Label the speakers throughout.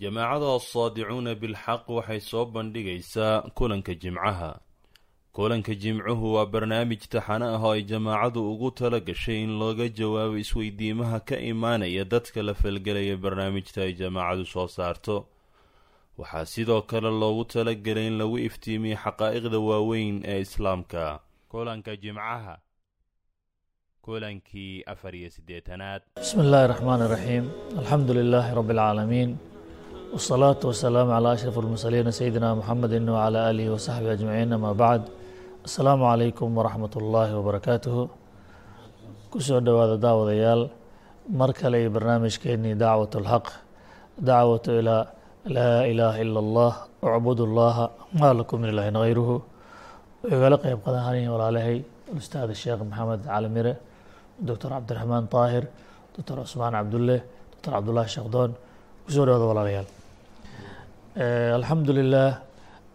Speaker 1: jamaacada asaadicuuna bilxaq waxay soo bandhigaysaa kulanka jimcaha. Kulanka jimcuhu waa barnaamij taxano ah oo ay jamaacadu ugu tala gashay in looga jawaabo isweydiimaha ka imaanaya dadka la falgelaya barnaamijta ay jamaacadu soo saarto. Waxaa sidoo kale loogu talagelay in lagu iftiimiyo xaqaa'iqda waaweyn ee islaamka. Kulanka jimcaha. Kulankii afar iyo siddeetanaad.
Speaker 2: Bismi illaahi raxmaan iraxiim alxamdu lilaahi rabbi alcaalamiin والصلاة والسلام على أشرف المرسلين سيدنا محمد وعلى آله وصحبه أجمعين أما بعد السلام عليكم ورحمة الله وبركاته كسو دوادا داود يال مركلي برنامج كيني دعوة الحق دعوة إلى لا إله إلا الله اعبدوا الله ما لكم من إله غيره ويغلق يبقى هاني ولا عليه الأستاذ الشيخ محمد عالميرة دكتور عبد الرحمن طاهر دكتور عثمان عبد الله دكتور عبد الله الشقدون kusoo dhawada walaalayaal alxamdu lilah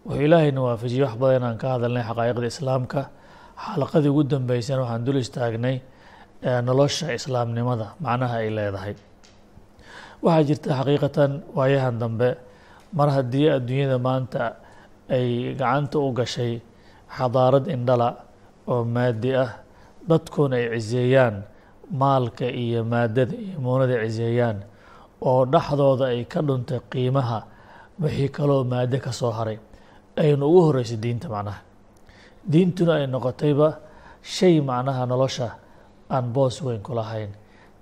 Speaker 2: wuxuu ilaahayna waafajiyey wax badan inaan ka hadalnay xaqaa'iqda islaamka. Xalaqadii ugu dambeysana waxaan dul istaagnay nolosha islaamnimada macnaha ay leedahay. Waxaa jirta xaqiiqatan waayahan dambe. Mar haddii adduunyada maanta ay gacanta u gashay xadaarad indhala oo maadi ah dadkuna ay ciseeyaan maalka iyo maadada iyo muunada ciseeyaan oo dhexdooda ay ka dhuntay qiimaha wixii kaloo maado ka soo haray aynu ugu horeysay diinta macnaha. Diintuna ay noqotayba shay macnaha nolosha aan boos weyn ku lahayn.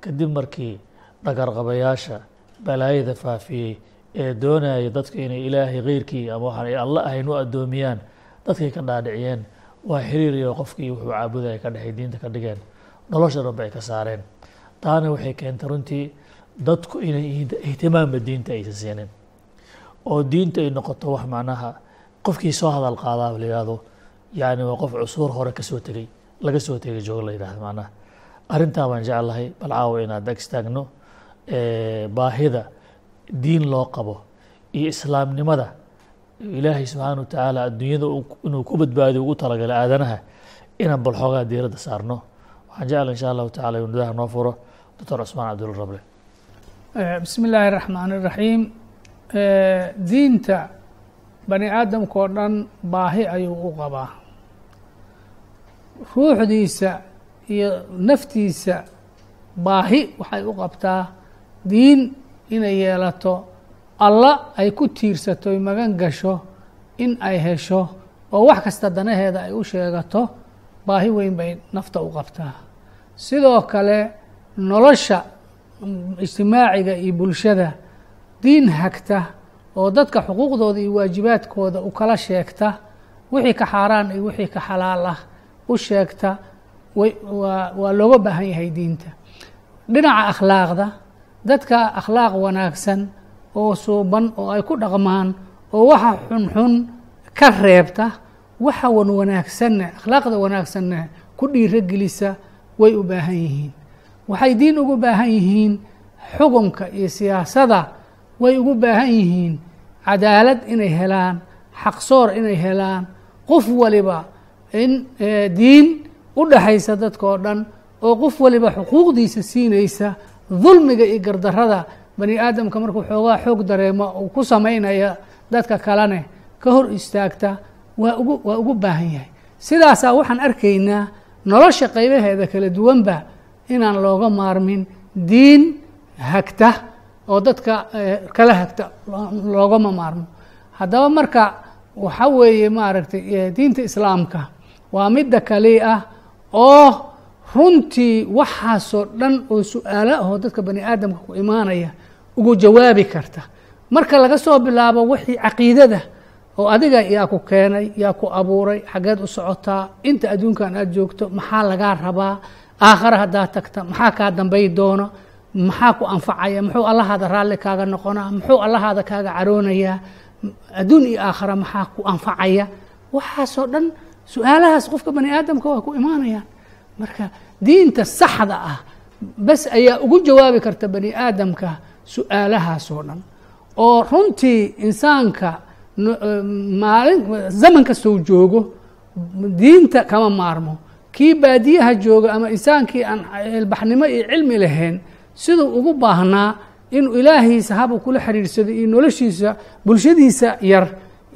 Speaker 2: Kadib markii dhagarqabayaasha balaayada faafiyey ee doonaya dadka inay ilaahay keyrkii ama waxaan ay alla ahayn u addoomiyaan dadkay ka dhaadhiciyeen waa xiriiriyo qofkii wuxuu caabudaya ka dhexay diinta ka dhigeen nolosha dhanba ay ka saareen. Taana waxay keentay runtii dadku inay ihtimaamba diinta aysan siinin oo diinta ay noqoto wax macnaha qofkii soo hadal qaadaa la yihahdo yani waa qof cusuur hore ka soo tegey laga soo tegay joogo la yihahdo macnaha. Arrintaa baan jeclahay bal caawa inaad ag istaagno baahida diin loo qabo iyo islaamnimada. Ilaahay subxaana wa tacaala adduunyada inuu ku badbaadiyo ugu talagalay aadanaha inaan bal xoogaa saarno. Waxaan jecla insha allahu tacala inuu dadaha noo furo. Doctor cusmaan cabdulla
Speaker 3: bismi illaahi raxmaan iraxiim diinta bani aadamka oo dhan baahi ayuu u qabaa. Ruuxdiisa iyo naftiisa baahi waxay u qabtaa diin inay yeelato. Alla ay ku tiirsato y magan gasho in ay hesho oo wax kasta danaheeda ay u sheegato baahi weyn bay nafta u qabtaa. Sidoo kale nolosha ijtimaaciga iyo bulshada diin hagta oo dadka xuquuqdooda iyo waajibaadkooda u kala sheegta wixii ka xaaraan iyo wixii ka xalaal ah u sheegta waa looga baahan yahay diinta. Dhinaca akhlaaqda dadka akhlaaq wanaagsan oo suuban oo ay ku dhaqmaan oo waxa xunxun ka reebta waxa wan wanaagsanne akhlaaqda wanaagsanne ku dhiirogelisa way u baahan yihiin. Waxay diin ugu baahan yihiin xukunka iyo siyaasada way ugu baahan yihiin cadaalad inay helaan xaqsoor inay helaan qof waliba in diin u dhaxaysa dadka oo dhan oo qof waliba xuquuqdiisa siinaysa dulmiga iyo gardarada bani aadamka markuu xoogaa xoog dareemo uu ku samaynaya dadka kalene ka hor istaagta waa ugu waa ugu baahan yahay. Sidaasaa waxaan arkaynaa nolosha qaybaheeda kala duwanba inaan looga maarmin diin hagta oo dadka kala hagta loogama maarmo. Haddaba marka waxa weeye maaragtay diinta islaamka waa midda kali ah oo runtii waxaasoo dhan oo su'aalo ahoo dadka bani aadamka ku imaanaya ugu jawaabi karta. Marka laga soo bilaabo wixii caqiidada oo adiga yaa ku keenay yaa ku abuuray xaggeed u socotaa inta adduunkan aada joogto maxaa lagaa rabaa? Aakhare haddaad tagta maxaa kaa dambay doono maxaa ku anfacaya? Muxuu allahaada raalli kaaga noqonaa? Muxuu allahaada kaaga caroonayaa? Adduun iyo aakhare maxaa ku anfacaya? Waxaasoo dhan su'aalahaas qofka bani aadamka waa ku imaanayaan. Marka diinta saxda ah bas ayaa ugu jawaabi karta bani aadamka su'aalahaasoo dhan. Oo runtii insaanka maalin zaman kastou joogo diinta kama maarmo. Kii baadiyaha jooga ama insaankii aan ilbaxnimo iyo cilmi lahayn siduu ugu baahnaa inuu ilaahiisa habuu kula xiriirsado iyo noloshiisa bulshadiisa yar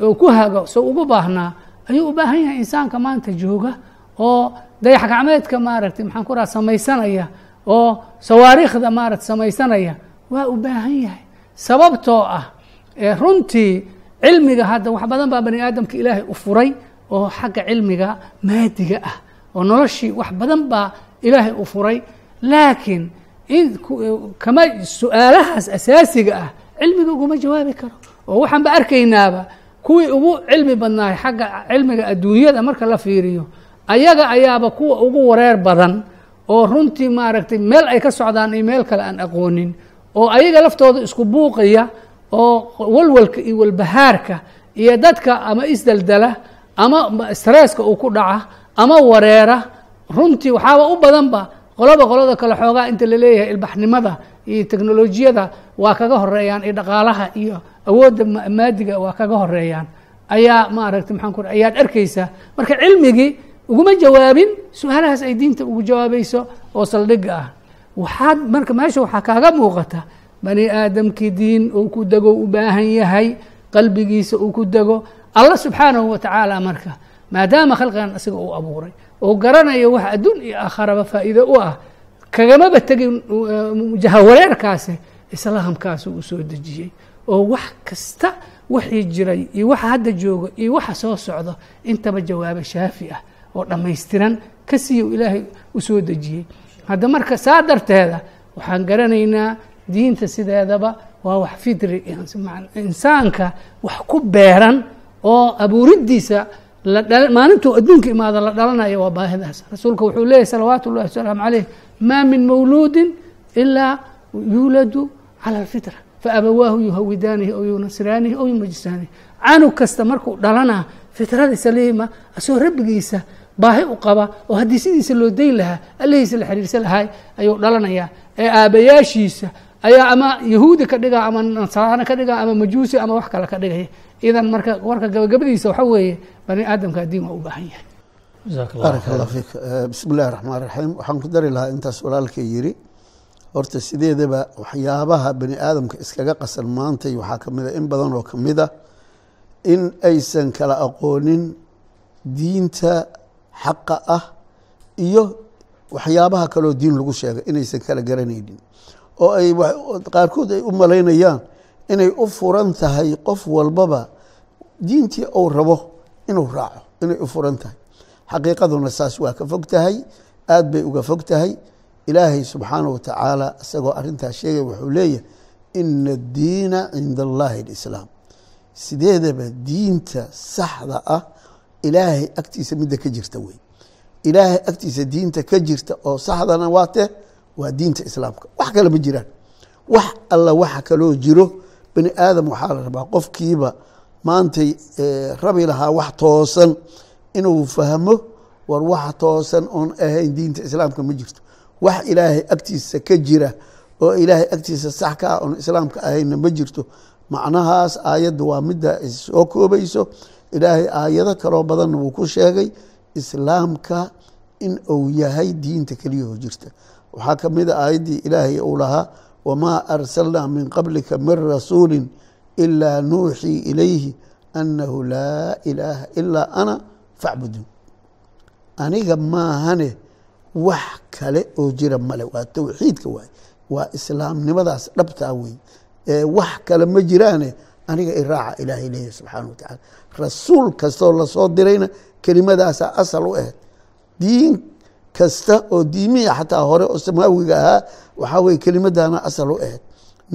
Speaker 3: oo ku hago soo ugu baahnaa ayuu u baahan yahay insaanka maanta jooga oo dayax gacmeedka maaragtay maxaan ku samaysanaya oo sawaariikhda maaragta samaysanaya waa u baahan yahay. Sababtoo ah runtii cilmiga hadda wax badan baa bani aadamka ilaahay u furay oo xagga cilmiga maadiga ah oo noloshii wax badan baa ilaahay u furay. Laakiin in kama su'aalahaas asaasiga ah cilmiga uguma jawaabi karo. Oo waxaan ba arkaynaaba kuwii ugu cilmi badnaay xagga cilmiga adduunyada marka la fiiriyo ayaga ayaaba kuwa ugu wareer badan oo runtii maaragtay meel ay ka socdaan iyo meel kale aan aqoonin oo ayaga laftooda isku buuqaya oo walwalka iyo walbahaarka iyo dadka ama isdaldala ama stresska uu ku dhaca ama wareera runtii waxaaba u badanba qoloba qolada kale xoogaa inta la leeyahay ilbaxnimada iyo teknolojiyada waa kaga horeeyaan iyo dhaqaalaha iyo awoodda maadiga waa kaga horeeyaan ayaa maaragtay maxaan ku ayaad arkaysaa marka cilmigii uguma jawaabin su'aalahaas ay diinta ugu jawaabayso oo saldhigga ah. Waxaad marka meesha waxaa kaaga muuqata bani aadamkii diin uu ku dego u baahan yahay qalbigiisa uu ku dego allah subxaanahu wa tacaala marka maadaama khalqigan isaga uu abuuray oo garanayo wax adduun iyo aakharaba faa'iido u ah kagamaba tegin jahawareerkaasi islaamkaasu uu soo dejiyey. Oo wax kasta wixii jiray iyo waxa hadda joogo iyo waxa soo socdo intaba jawaabo shaafi ah oo dhammaystiran ka siiyo ilaahay u soo dejiyey. Hadda marka saa darteeda waxaan garanaynaa diinta sideedaba waa wax fitri insaanka wax ku beeran oo abuuriddiisa maalintuu adduunka imaado la dhalanayo waa baahidaas rasuulka wuxuu leeyahy salawaatu ullahi wasalaamu caleyh maa min mawluudin ilaa yuuladu cala alfitra faabawaahu yuhawidaanihi aw yunasiraanihi aw yumajsaanihi canug kasta markuu dhalanaa fitrada saliima asoo rabbigiisa baahi u qaba oo haddii sidiisa loo dayn lahaa allahiisa la xiriirsan lahay ayuu dhalanayaa. Ee aabayaashiisa ayaa ama yahuudi ka dhiga ama nasaano ka dhiga ama majuusi ama wax kale ka dhigaya idan marka warka gabagabadiisa waxa weeye bani aadamka diin waa u baahan yahay.
Speaker 4: Baaraka allah fiik bismi illahi raxmaan raxiim waxaan ku dari lahaa intaas walaalkay yiri horta sideedaba waxyaabaha bani aadamka iskaga qasan maantay waxaa ka mid a in badan oo ka mid a in aysan kala aqoonin diinta xaqa ah iyo waxyaabaha kaloo diin lagu sheegay inaysan kala garanaynin oo ay qaarkood ay u malaynayaan inay u furan tahay qof walbaba diintii uu rabo inuu raaco inay u furan tahay. Xaqiiqaduna saas waa ka fog tahay aad bay uga fog tahay. Ilaahay subxaanah wa tacaala isagoo arintaas sheegay wuxuu leeyahay ina addiina cinda allahi alislaam. Sideedaba diinta saxda ah ilaahay agtiisa midda ka jirta wey. Ilaahay agtiisa diinta ka jirta oo saxdana waate waa diinta islaamka. Wax kale ma jiraan. Wax alla waxa kaloo jiro bani aadam waxaa la rabaa qofkiiba maantay rabi lahaa wax toosan inuu fahmo war wax toosan oon ahayn diinta islaamka ma jirto. Wax ilaahay agtiisa ka jira oo ilaahay agtiisa sax ka ah oon islaamka ahaynna ma jirto. Macnahaas aayadda waa midda soo koobayso. Ilaahay aayado kaloo badanna wuu ku sheegay islaamka in uu yahay diinta keliyahoo jirta. Waxaa ka mid a aayaddii ilaahay uu lahaa wamaa arsalnaa min qablika min rasuuli ilaa nuuxii ilayhi annahu laa ilaaha ilaa ana facbuduun aniga maahane wax kale oo jira male waa towxiidka waay waa islaamnimadaas dhabtaa wey wax kale ma jiraane aniga iraaca ilaahay leeyahy subxaana wa tacaala rasuul kastoo la soo dirayna kelimadaasaa asal u ahayd diin kasta oo diimiya xataa hore oo samaawiga ahaa waxaa weye kelimadana asal u ahayd.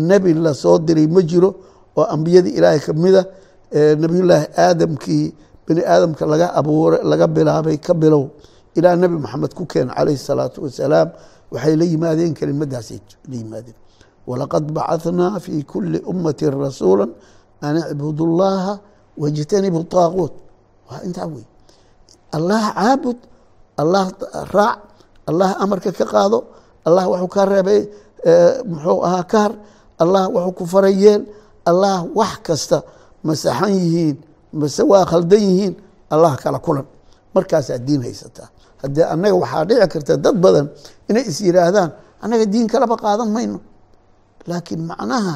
Speaker 4: Nebi la soo diray ma jiro oo ambiyadii ilaahay kamida nebiyullaahi aadamkii bani aadamka laga abuura laga bilaabay ka bilow. Ilaa nebi maxamed ku keena calayhi salaatu wasalaam waxay la yimaadeen kelimadaasay la yimaadeen. Walaqad bacahnaa fi kuli ummati rasuula an icbudu llaha wاjtanibu طaaquut waa intaa wey allah caabud allah raac allah amarka ka qaado allah waxuu ka reebay muxuu ahaa kaar allah waxuu ku faray yeel allah wax kasta ma saxan yihiin mase waa khaldan yihiin allah kala kulan. Markaasaa diin haysataa haddee annaga waxaa dhici karta dad badan inay is yidhaahdaan annaga diin kalaba qaadan mayno. Laakiin macnaha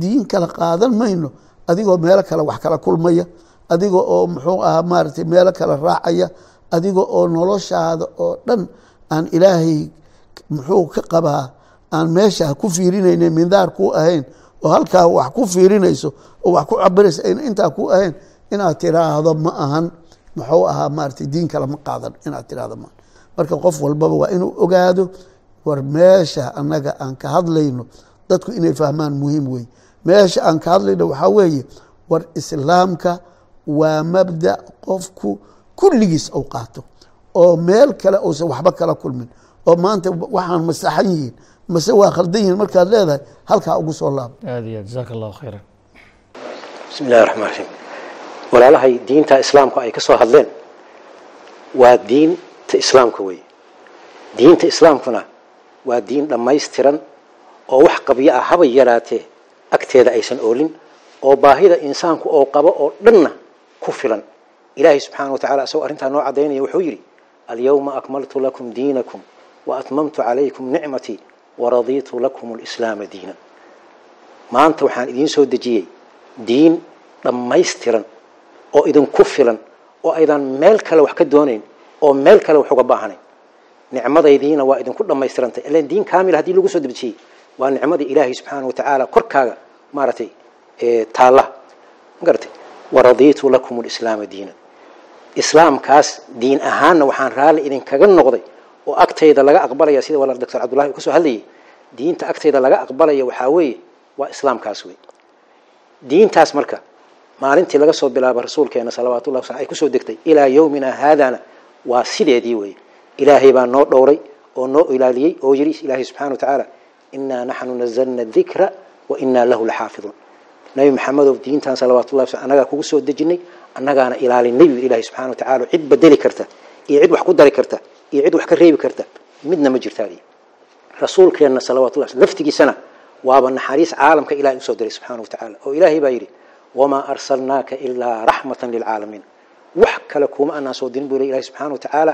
Speaker 4: diin kala qaadan mayno adigoo meelo kale wax kala kulmaya adiga oo muxuu ahaa maaragtay meelo kale raacaya adiga oo noloshaada oo dhan aan ilaahay muxuu ka qabaa aan meesha ku fiirinayna mindaar ku ahayn oo halkaa wax ku fiirinayso oo wax ku cabiraysa ayna intaa ku ahayn inaad tiraahdo ma ahan. Muxuu ahaa maaragtay diin kale ma qaadan inaad tiraahdo ma marka qof walbaba waa inuu ogaado war meesha annaga aan ka hadlayno dadku inay fahmaan muhiim wey meesha aan ka hadlayno waxaa weeye war islaamka waa mabda qofku kulligiis ou qaato oo meel kale uusan waxba kala kulmin oo maanta waxaan masaxan yihiin mase waa khaldan yihiin markaad leedahay halkaa ugu soo laabo
Speaker 2: aad iyo aad jasaaka allahu khayran.
Speaker 5: Bismi illahi raxmaan raxiim walaalahay diinta islaamku ay ka soo hadleen waa diinta islaamka weeye. Diinta islaamkuna waa diin dhammaystiran oo wax qabyo ah haba yaraatee agteeda aysan oolin oo baahida insaanku oo qabo oo dhanna ku filan ilaahay subxaana wa tacala isagoo arrintaa noo caddaynaya wuxuu yidhi alyawma akmaltu lakum diinakum wa atmamtu calaykum nicmatii waradiitu lakum lislaama diina maanta waxaan idiin soo dejiyey diin dhammaystiran oo idinku filan oo aydan meel kale wax ka doonayn oo meel kale wax uga baahanayn nicmadaydiina waa idinku dhammaystirantay. Ilan diin kaamil haddii lagu soo dejiyey waa nicmadii ilaahay subxaana wa tacaala korkaaga maaragtay taalla. Magaratay waradiitu lakum lislaama diina islaamkaas diin ahaanna waxaan raalli idinkaga noqday oo agtayda laga aqbalaya sida walaal doctor cabdullahi uu ka soo hadlayay. Diinta agtayda laga aqbalaya waxaa weeye waa islaamkaas wey diintaas marka maalintii laga soo bilaabo rasuulkeena salawatullahi waslam ay ku soo degtay ilaa yowmina haadana waa sideedii weye ilaahay baa noo dhowray oo noo ilaaliyey oo yidhi ilaahay subxana wa tacaala inaa naxnu nazalna dikra wa inaa lahu laxaafiduun nabi maxamedow diintan salawatullahi waslam annagaa kugu soo dejinay annagaana ilaalinay buu ilaahay subxana wa tacala cid bedeli karta iyo cid wax ku dari karta iyo cid wax ka reebi karta midna ma jirtaadi rasuulkeenna salawatullah laftigiisana waaba naxariis caalamka ilahay u soo diray subxana wa tacaala oo ilaahay baa yidhi wamaa arsalnaaka ilaa raxmatan lilcaalamiin wax kale kuma anaan soo dirin buu le ilahi subxana wa tacaala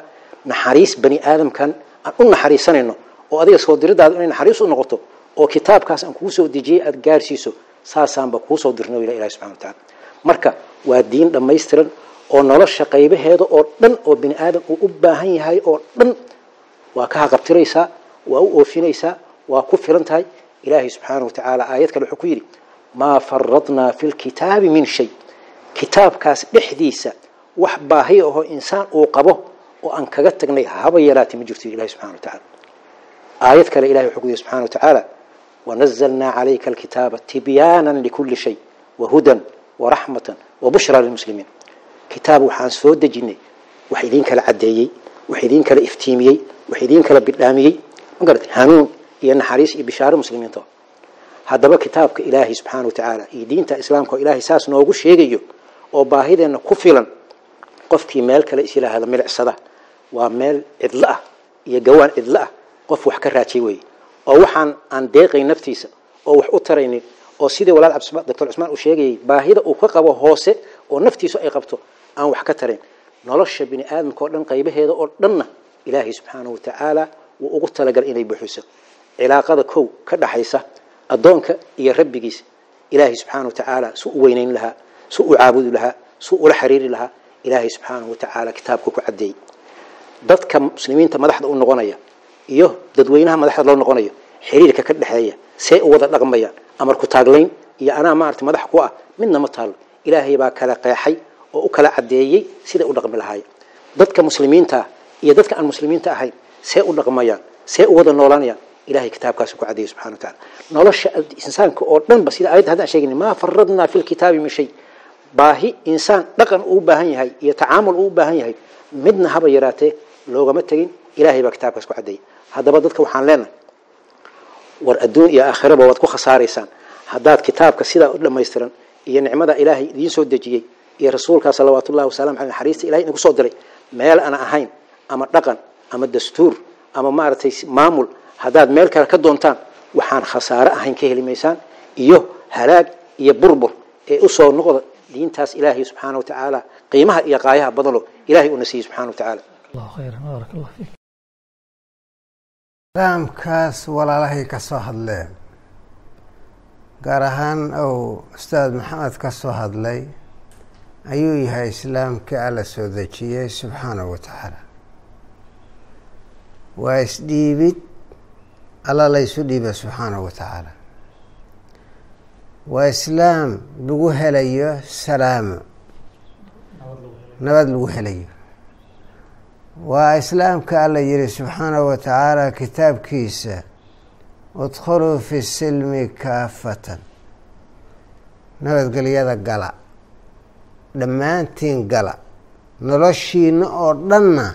Speaker 5: naxariis bani aadamkan aan u naxariisanayno oo adiga soo diridaadu inay naxariis u noqoto oo kitaabkaas aan kuu soo dejiyey aada gaarsiiso saasaanba kuu soo dirno ila ilahi subxana wa tacala marka waa diin dhammaystiran oo nolosha qaybaheeda oo dhan oo bini aadam uu u baahan yahay oo dhan waa ka haqabtiraysaa waa u oofinaysaa waa ku filan tahay. Ilaahay subxaana wa tacaala aayad kale wuxuu ku yidhi maa faradnaa fi lkitaabi min shay. Kitaabkaas dhexdiisa wax baahi ahoo insaan uu qabo oo aan kaga tagnay haba yaraatay ma jirto ilahi subxana wa tacala aayad kale ilahay wuxuu ku yidhi wa wanazalnaa calayka alkitaaba tibyaanan likulli shay wahudan waraxmatan wabushraa lilmuslimiin kitaab waxaan soo dejinay wax idiin kala caddeeyey wax idiin kala iftiimiyey wax idiin kala bidhaamiyey ma garatay hanuun iyo naxariis iyo bishaaro muslimiinta haddaba kitaabka ilaahay subxaana wa tacaala iyo diinta islaamka oo ilaahay saas noogu sheegayo oo baahideenna ku filan qofkii meel kale is yidhaahda milicsada waa meel cidlo ah iyo gawaan cidlo ah qof wax ka raajay weeye oo waxaan aan deeqayn naftiisa oo wax u taraynin oo sidii walaal doctor cusmaan uu sheegayay baahida uu ka qabo hoose oo naftiisu ay qabto aan wax ka tarayn. Nolosha bini aadamka oo dhan qaybaheeda oo dhanna ilaahay subxaana wa tacaala wuu ugu talagalay inay buuxiso. Cilaaqada kow ka dhaxaysa addoonka iyo rabbigiisa ilaahay subxaana wa tacaala su u weynayn lahaa su u caabudi lahaa su ula xiriiri lahaa ilaahay subxaana wa tacaala kitaabka ku caddeeyey. Dadka muslimiinta madaxda u noqonaya iyo dadweynaha madaxda loo noqonayo xiriirka ka dhexeeya see u wada dhaqmayaan amar ku taaglayn iyo anaa maarata madax ku ah midna ma taalo ilaahay baa kala qeexay oo u kala caddeeyey siday u dhaqmi lahaayeen dadka muslimiinta iyo dadka aan muslimiinta ahayn see u dhaqmayaan see u wada noolaanayaan ilahay kitaabkaas ku caddeeyey subxana wa tacala nolosha insaanka oo dhanba sida ayadda haddaan sheegin maa faradnaa fi lkitaabi min shay. Baahi insaan dhaqan uu baahan yahay iyo tacaamul uu u baahan yahay midna haba yaraatee loogama tegin ilahay baa kitaabkaas ku caddeeyey haddaba dadka waxaan leenahay war adduun iyo aakhiraba waad ku khasaaraysaan. Haddaad kitaabka sidaa u dhammaystiran iyo nicmada ilaahay idiin soo dejiyey iyo rasuulkaa salawaatu ullahi wasalamu aley naxariista ilahay idinku soo diray meel aan ahayn ama dhaqan ama dastuur ama maaragtay maamul haddaad meel kale ka doontaan waxaan khasaare ahayn ka heli maysaan iyo halaag iyo burbur ee u soo noqda diintaas ilaahay subxaana wa tacaala qiimaha iyo qaayaha badanoo ilahay uuna siiyey subxana wa tacaala
Speaker 6: islaamkaas walaalahay ka soo hadleen gaar ahaan ou ustaad maxamed ka soo hadlay ayuu yahay islaamkii alla soo dejiyey subxaanahu wa tacaala. Waa isdhiibid alla laysu dhiiba subxaanahu wa tacaala. Waa islaam lagu helayo salaamo. Nabad lagu helayo waa islaamka alla yihi subxaanahu wa tacaala kitaabkiisa udkhuluu fi silmi kaafatan. Nabadgelyada gala dhammaantiin gala noloshiina oo dhanna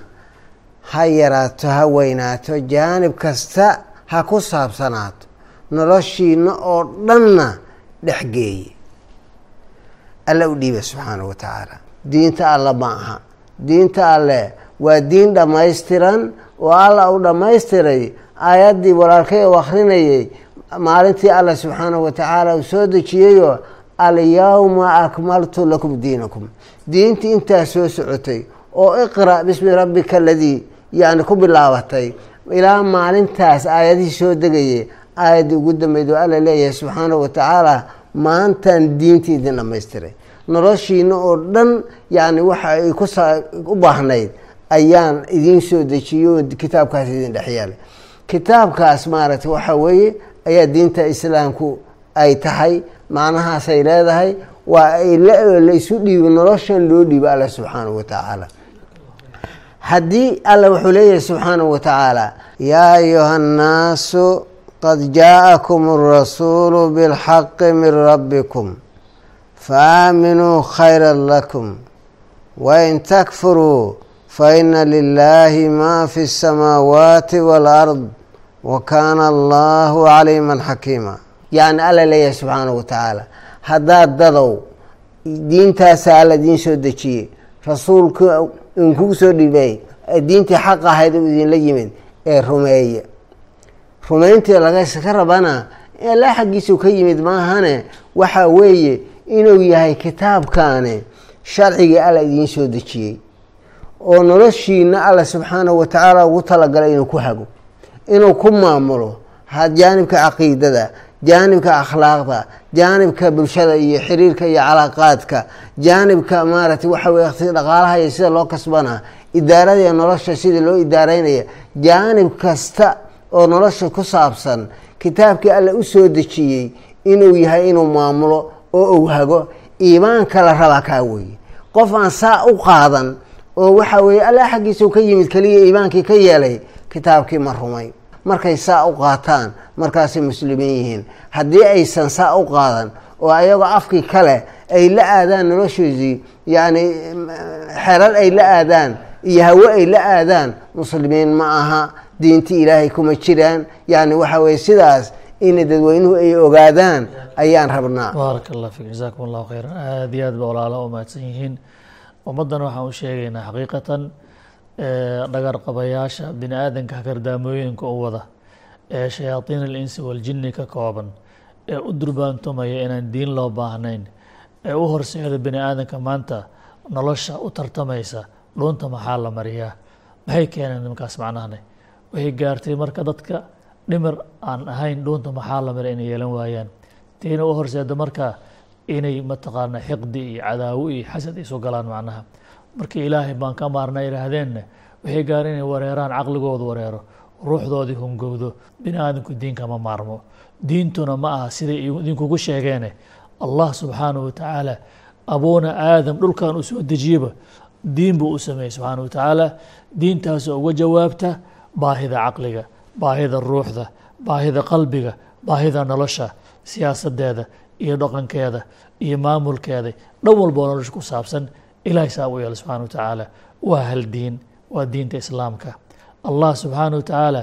Speaker 6: ha yaraato ha weynaato jaanib kasta ha ku saabsanaato noloshiina oo dhanna dhexgeeye alla u dhiiba subxaanahu wa tacaala. Diinta alla ma aha. Diinta alle waa diin dhammaystiran oo alla u dhammaystiray aayaddii walaalkay u akrinayay maalintii alla subxaanahu wa tacaala uu soo dejiyeyoo alyawma akmaltu lakum diinakum. Diintii intaa soo socotay oo iqra' bismi rabbika aladii yani ku bilaabatay. Ilaa maalintaas aayadihii soo degayay aayaddii ugu dambeyd oo alla leeyahay subxaanahu wa tacaala maantaan diintii idin dhammaystiray noloshiina oo dhan yani waxa ay ku baahnayd ayaan idiin soo dejiyey oo kitaabkaas idin dhexyaalay kitaabkaas maaragtay waxaa weeye ayaa diinta islaamku ay tahay macnahaasay leedahay waa ay la isu dhiibo noloshan loo dhiibo alla subxaanahu wa tacaala. Haddii alla wuxuu leeyahay subxaanahu wa tacaala yaa ayuha annaasu qad jaa'akum arasuulu bilxaqi min rabbikum faaaminuu khayra lakum wain takfuruu faina lilahi ma fi اsamaawaati wاlard wakaana allahu caliima xakiima yacni alla leeyahay subxaanahu wa tacaala haddaad dadow diintaasa alla idiin soo dejiyey rasuulka inkugu soo dhibay diintii xaq ahayd u idinla yimid ee rumeeya rumayntii lagaka rabana alla xaggiisuu ka yimid maahane waxa weeye inuu yahay kitaabkaani sharcigii alla idiin soo dejiyey oo noloshiina alla subxaanahu wa tacaala ugu talagalay inuu ku hago inuu ku maamulo jaanibka caqiidada jaanibka akhlaaqda jaanibka bulshada iyo xiriirka iyo calaaqaadka jaanibka maaragtay waxa weye dhaqaalaha iyo sida loo kasbanaa idaarada iyo nolosha sida loo idaareynaya jaanib kasta oo nolosha ku saabsan kitaabkii alla u soo dejiyey inuu yahay inuu maamulo oo uu hago iimaanka la rabaa kaa weeye. Qof aan saa u qaadan oo waxa weeye allah xaggiisau ka yimid keliya iimaankii ka yeelay kitaabkii ma rumay. Markay saa u qaataan markaasay muslimiin yihiin. Haddii aysan saa u qaadan oo ayagoo afkii kale ay la aadaan noloshoodii yacni xerar ay la aadaan iyo hawo ay la aadaan muslimiin ma aha diintii ilaahay kuma jiraan. Yacni waxa weye sidaas in dadweynuhu ay ogaadaan ayaan rabnaa.
Speaker 2: Baarak allah fiik jasakum allahu khayran. Aada iyo aad ba walaalaha u mahadsan yihiin ummaddan waxaan u sheegaynaa xaqiiqatan dhagar qabayaasha bini aadanka hakardaamooyinka u wada ee shayaadiin alinsi waljinni ka kooban ee u durbaantumaya inaan diin loo baahnayn ee u horseeda bini aadanka maanta nolosha u tartamaysa dhuunta maxaa la mariyaa? Maxay keeneen nimankaas macnahane waxay gaartay marka dadka dhimir aan ahayn dhuunta maxaa la mara inay yeelan waayaan? Tiina u horseeda marka inay mataqaana xiqdi iyo cadaawo iyo xasad isu galaan macnaha. Markii ilaahay baan ka maarna yihaahdeenna waxay gaareen inay wareeraan caqligoodu wareero ruuxdoodii hungowdo bini aadamku diinka ma maarmo. Diintuna ma aha siday idinkugu sheegeene allah subxaanahu wa tacaala abuuna aadam dhulkan uu soo dejiyeba diin buu u sameeyey subxaanahu wa tacaala diintaasoo uga jawaabta baahida caqliga baahida ruuxda baahida qalbiga baahida nolosha siyaasadeeda iyo dhaqankeeda iyo maamulkeeda dhan walboo nolosha ku saabsan. Ilahay saa u yeela subxana wa tacaala. Waa hal diin waa diinta islaamka. Allah subxaana wa tacaala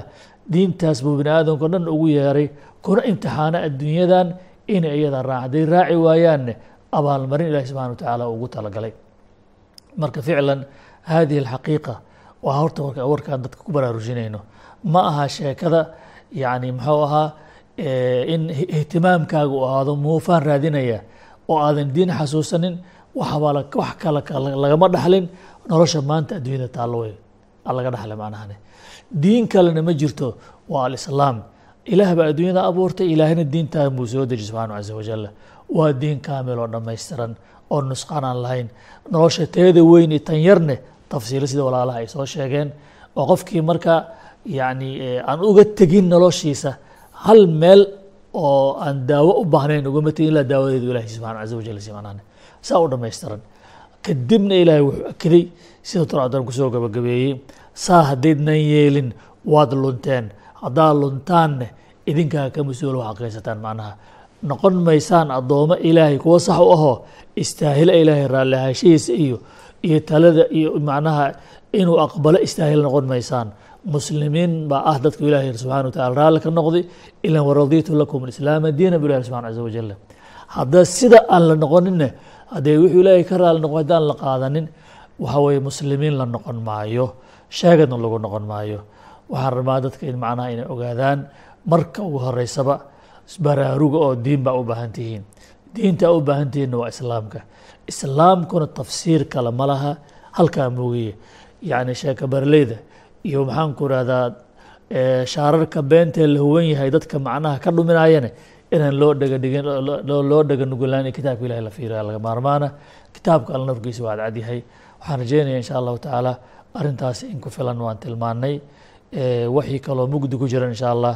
Speaker 2: diintaas buu bini aadamka o dhan ugu yeeray. Kuna imtixaana adduunyadan inay iyada raac. Hadday raaci waayaanne abaalmarin ilahi subxana wa tacaala ugu talagalay. Marka ficlan hadihi alxaqiiqa waa horta warkaan dadka ku baraarujinayno. Ma aha sheekada yani muxuu ahaa in ihtimaamkaaga u ahaado muufaan raadinaya oo aadan diin xasuusanin waxbaa wax kale lagama dhaxlin nolosha maanta adduunyada taallo wey laga dhaxlay macnahane diin kalena ma jirto waa alislaam. Ilaah baa adduunyada abuurtay ilaahna diintaan buu soo deji subxaana casa wajal waa diin kaamil oo dhammaystiran oo nusqaan aan lahayn. Nolosha teeda weyn iyo tan yarne tafsiilo sida walaalaha ay soo sheegeen oo qofkii marka yacni aan uga tegin noloshiisa hal meel oo aan daawo u baahnayn ugama tegin ilaa daawadeedu ilahi subxana casa wajal si macnaane saa u dhammaystiran kadibna ilaahay wuxuu akiday sida torcadan ku soo gabagabeeyey saa haddaydnan yeelin waad lunteen. Haddaad luntaanne idinkaa ka mas'uul waxaad qaysataan macnaha. Noqon maysaan addoommo ilaahay kuwa sax u ahoo istaahila ilaahay raallihaashihiisa iyo iyo talada iyo macnaha inuu aqbalo istaahil noqon maysaan. Muslimiin baa ah dadku ilahay subxana wa tacala raalli ka noqday ilan waraditu lakum alislaama diina bu ilahi subxana caza wajal hadda sida aan la noqoninne haddee wuxuu ilaahay ka raali noqo haddaan la qaadanin waxa weye muslimiin la noqon maayo sheegadna lagu noqon maayo. Waxaan rabaa dadka in macnaha inay ogaadaan marka ugu horeysaba baraaruga oo diin baa u baahan tihiin. Diinta u baahan tihiinna waa islaamka islaamkuna tafsiir kale ma laha halkaa moogiye. Yacni sheeka barleyda iyo maxaan ku rahdaa shaararka beentee la huwan yahay dadka macnaha ka dhuminayane inaan loo dhegadhigin loo dhega nugulaan kitaabka ilahi la fiiriya laga maarmaana. Kitaabka alla nafkiisa waa cadcadyahay waxaan rajeynaya insha allahu tacaala arrintaas in ku filan waan tilmaanay waxii kaloo mugdi ku jiran insha allah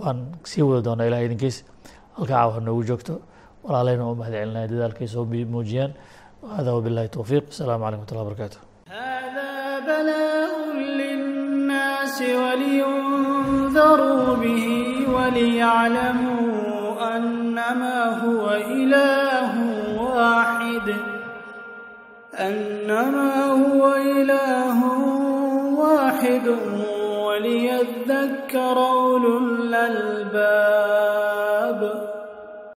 Speaker 2: waan sii wadi doonaa ilahay idinkiis. Halkaa caawa noogu joogto walaalahayna waa u mahad celinaya dadaalkiisa oo muujiyaan. Hada wbiاllahi towfiiq asalaamu calaykum
Speaker 7: watulah barakaatu ولينذروا به وليعلموا أنما هو إله واحد وليذكر أولو الألباب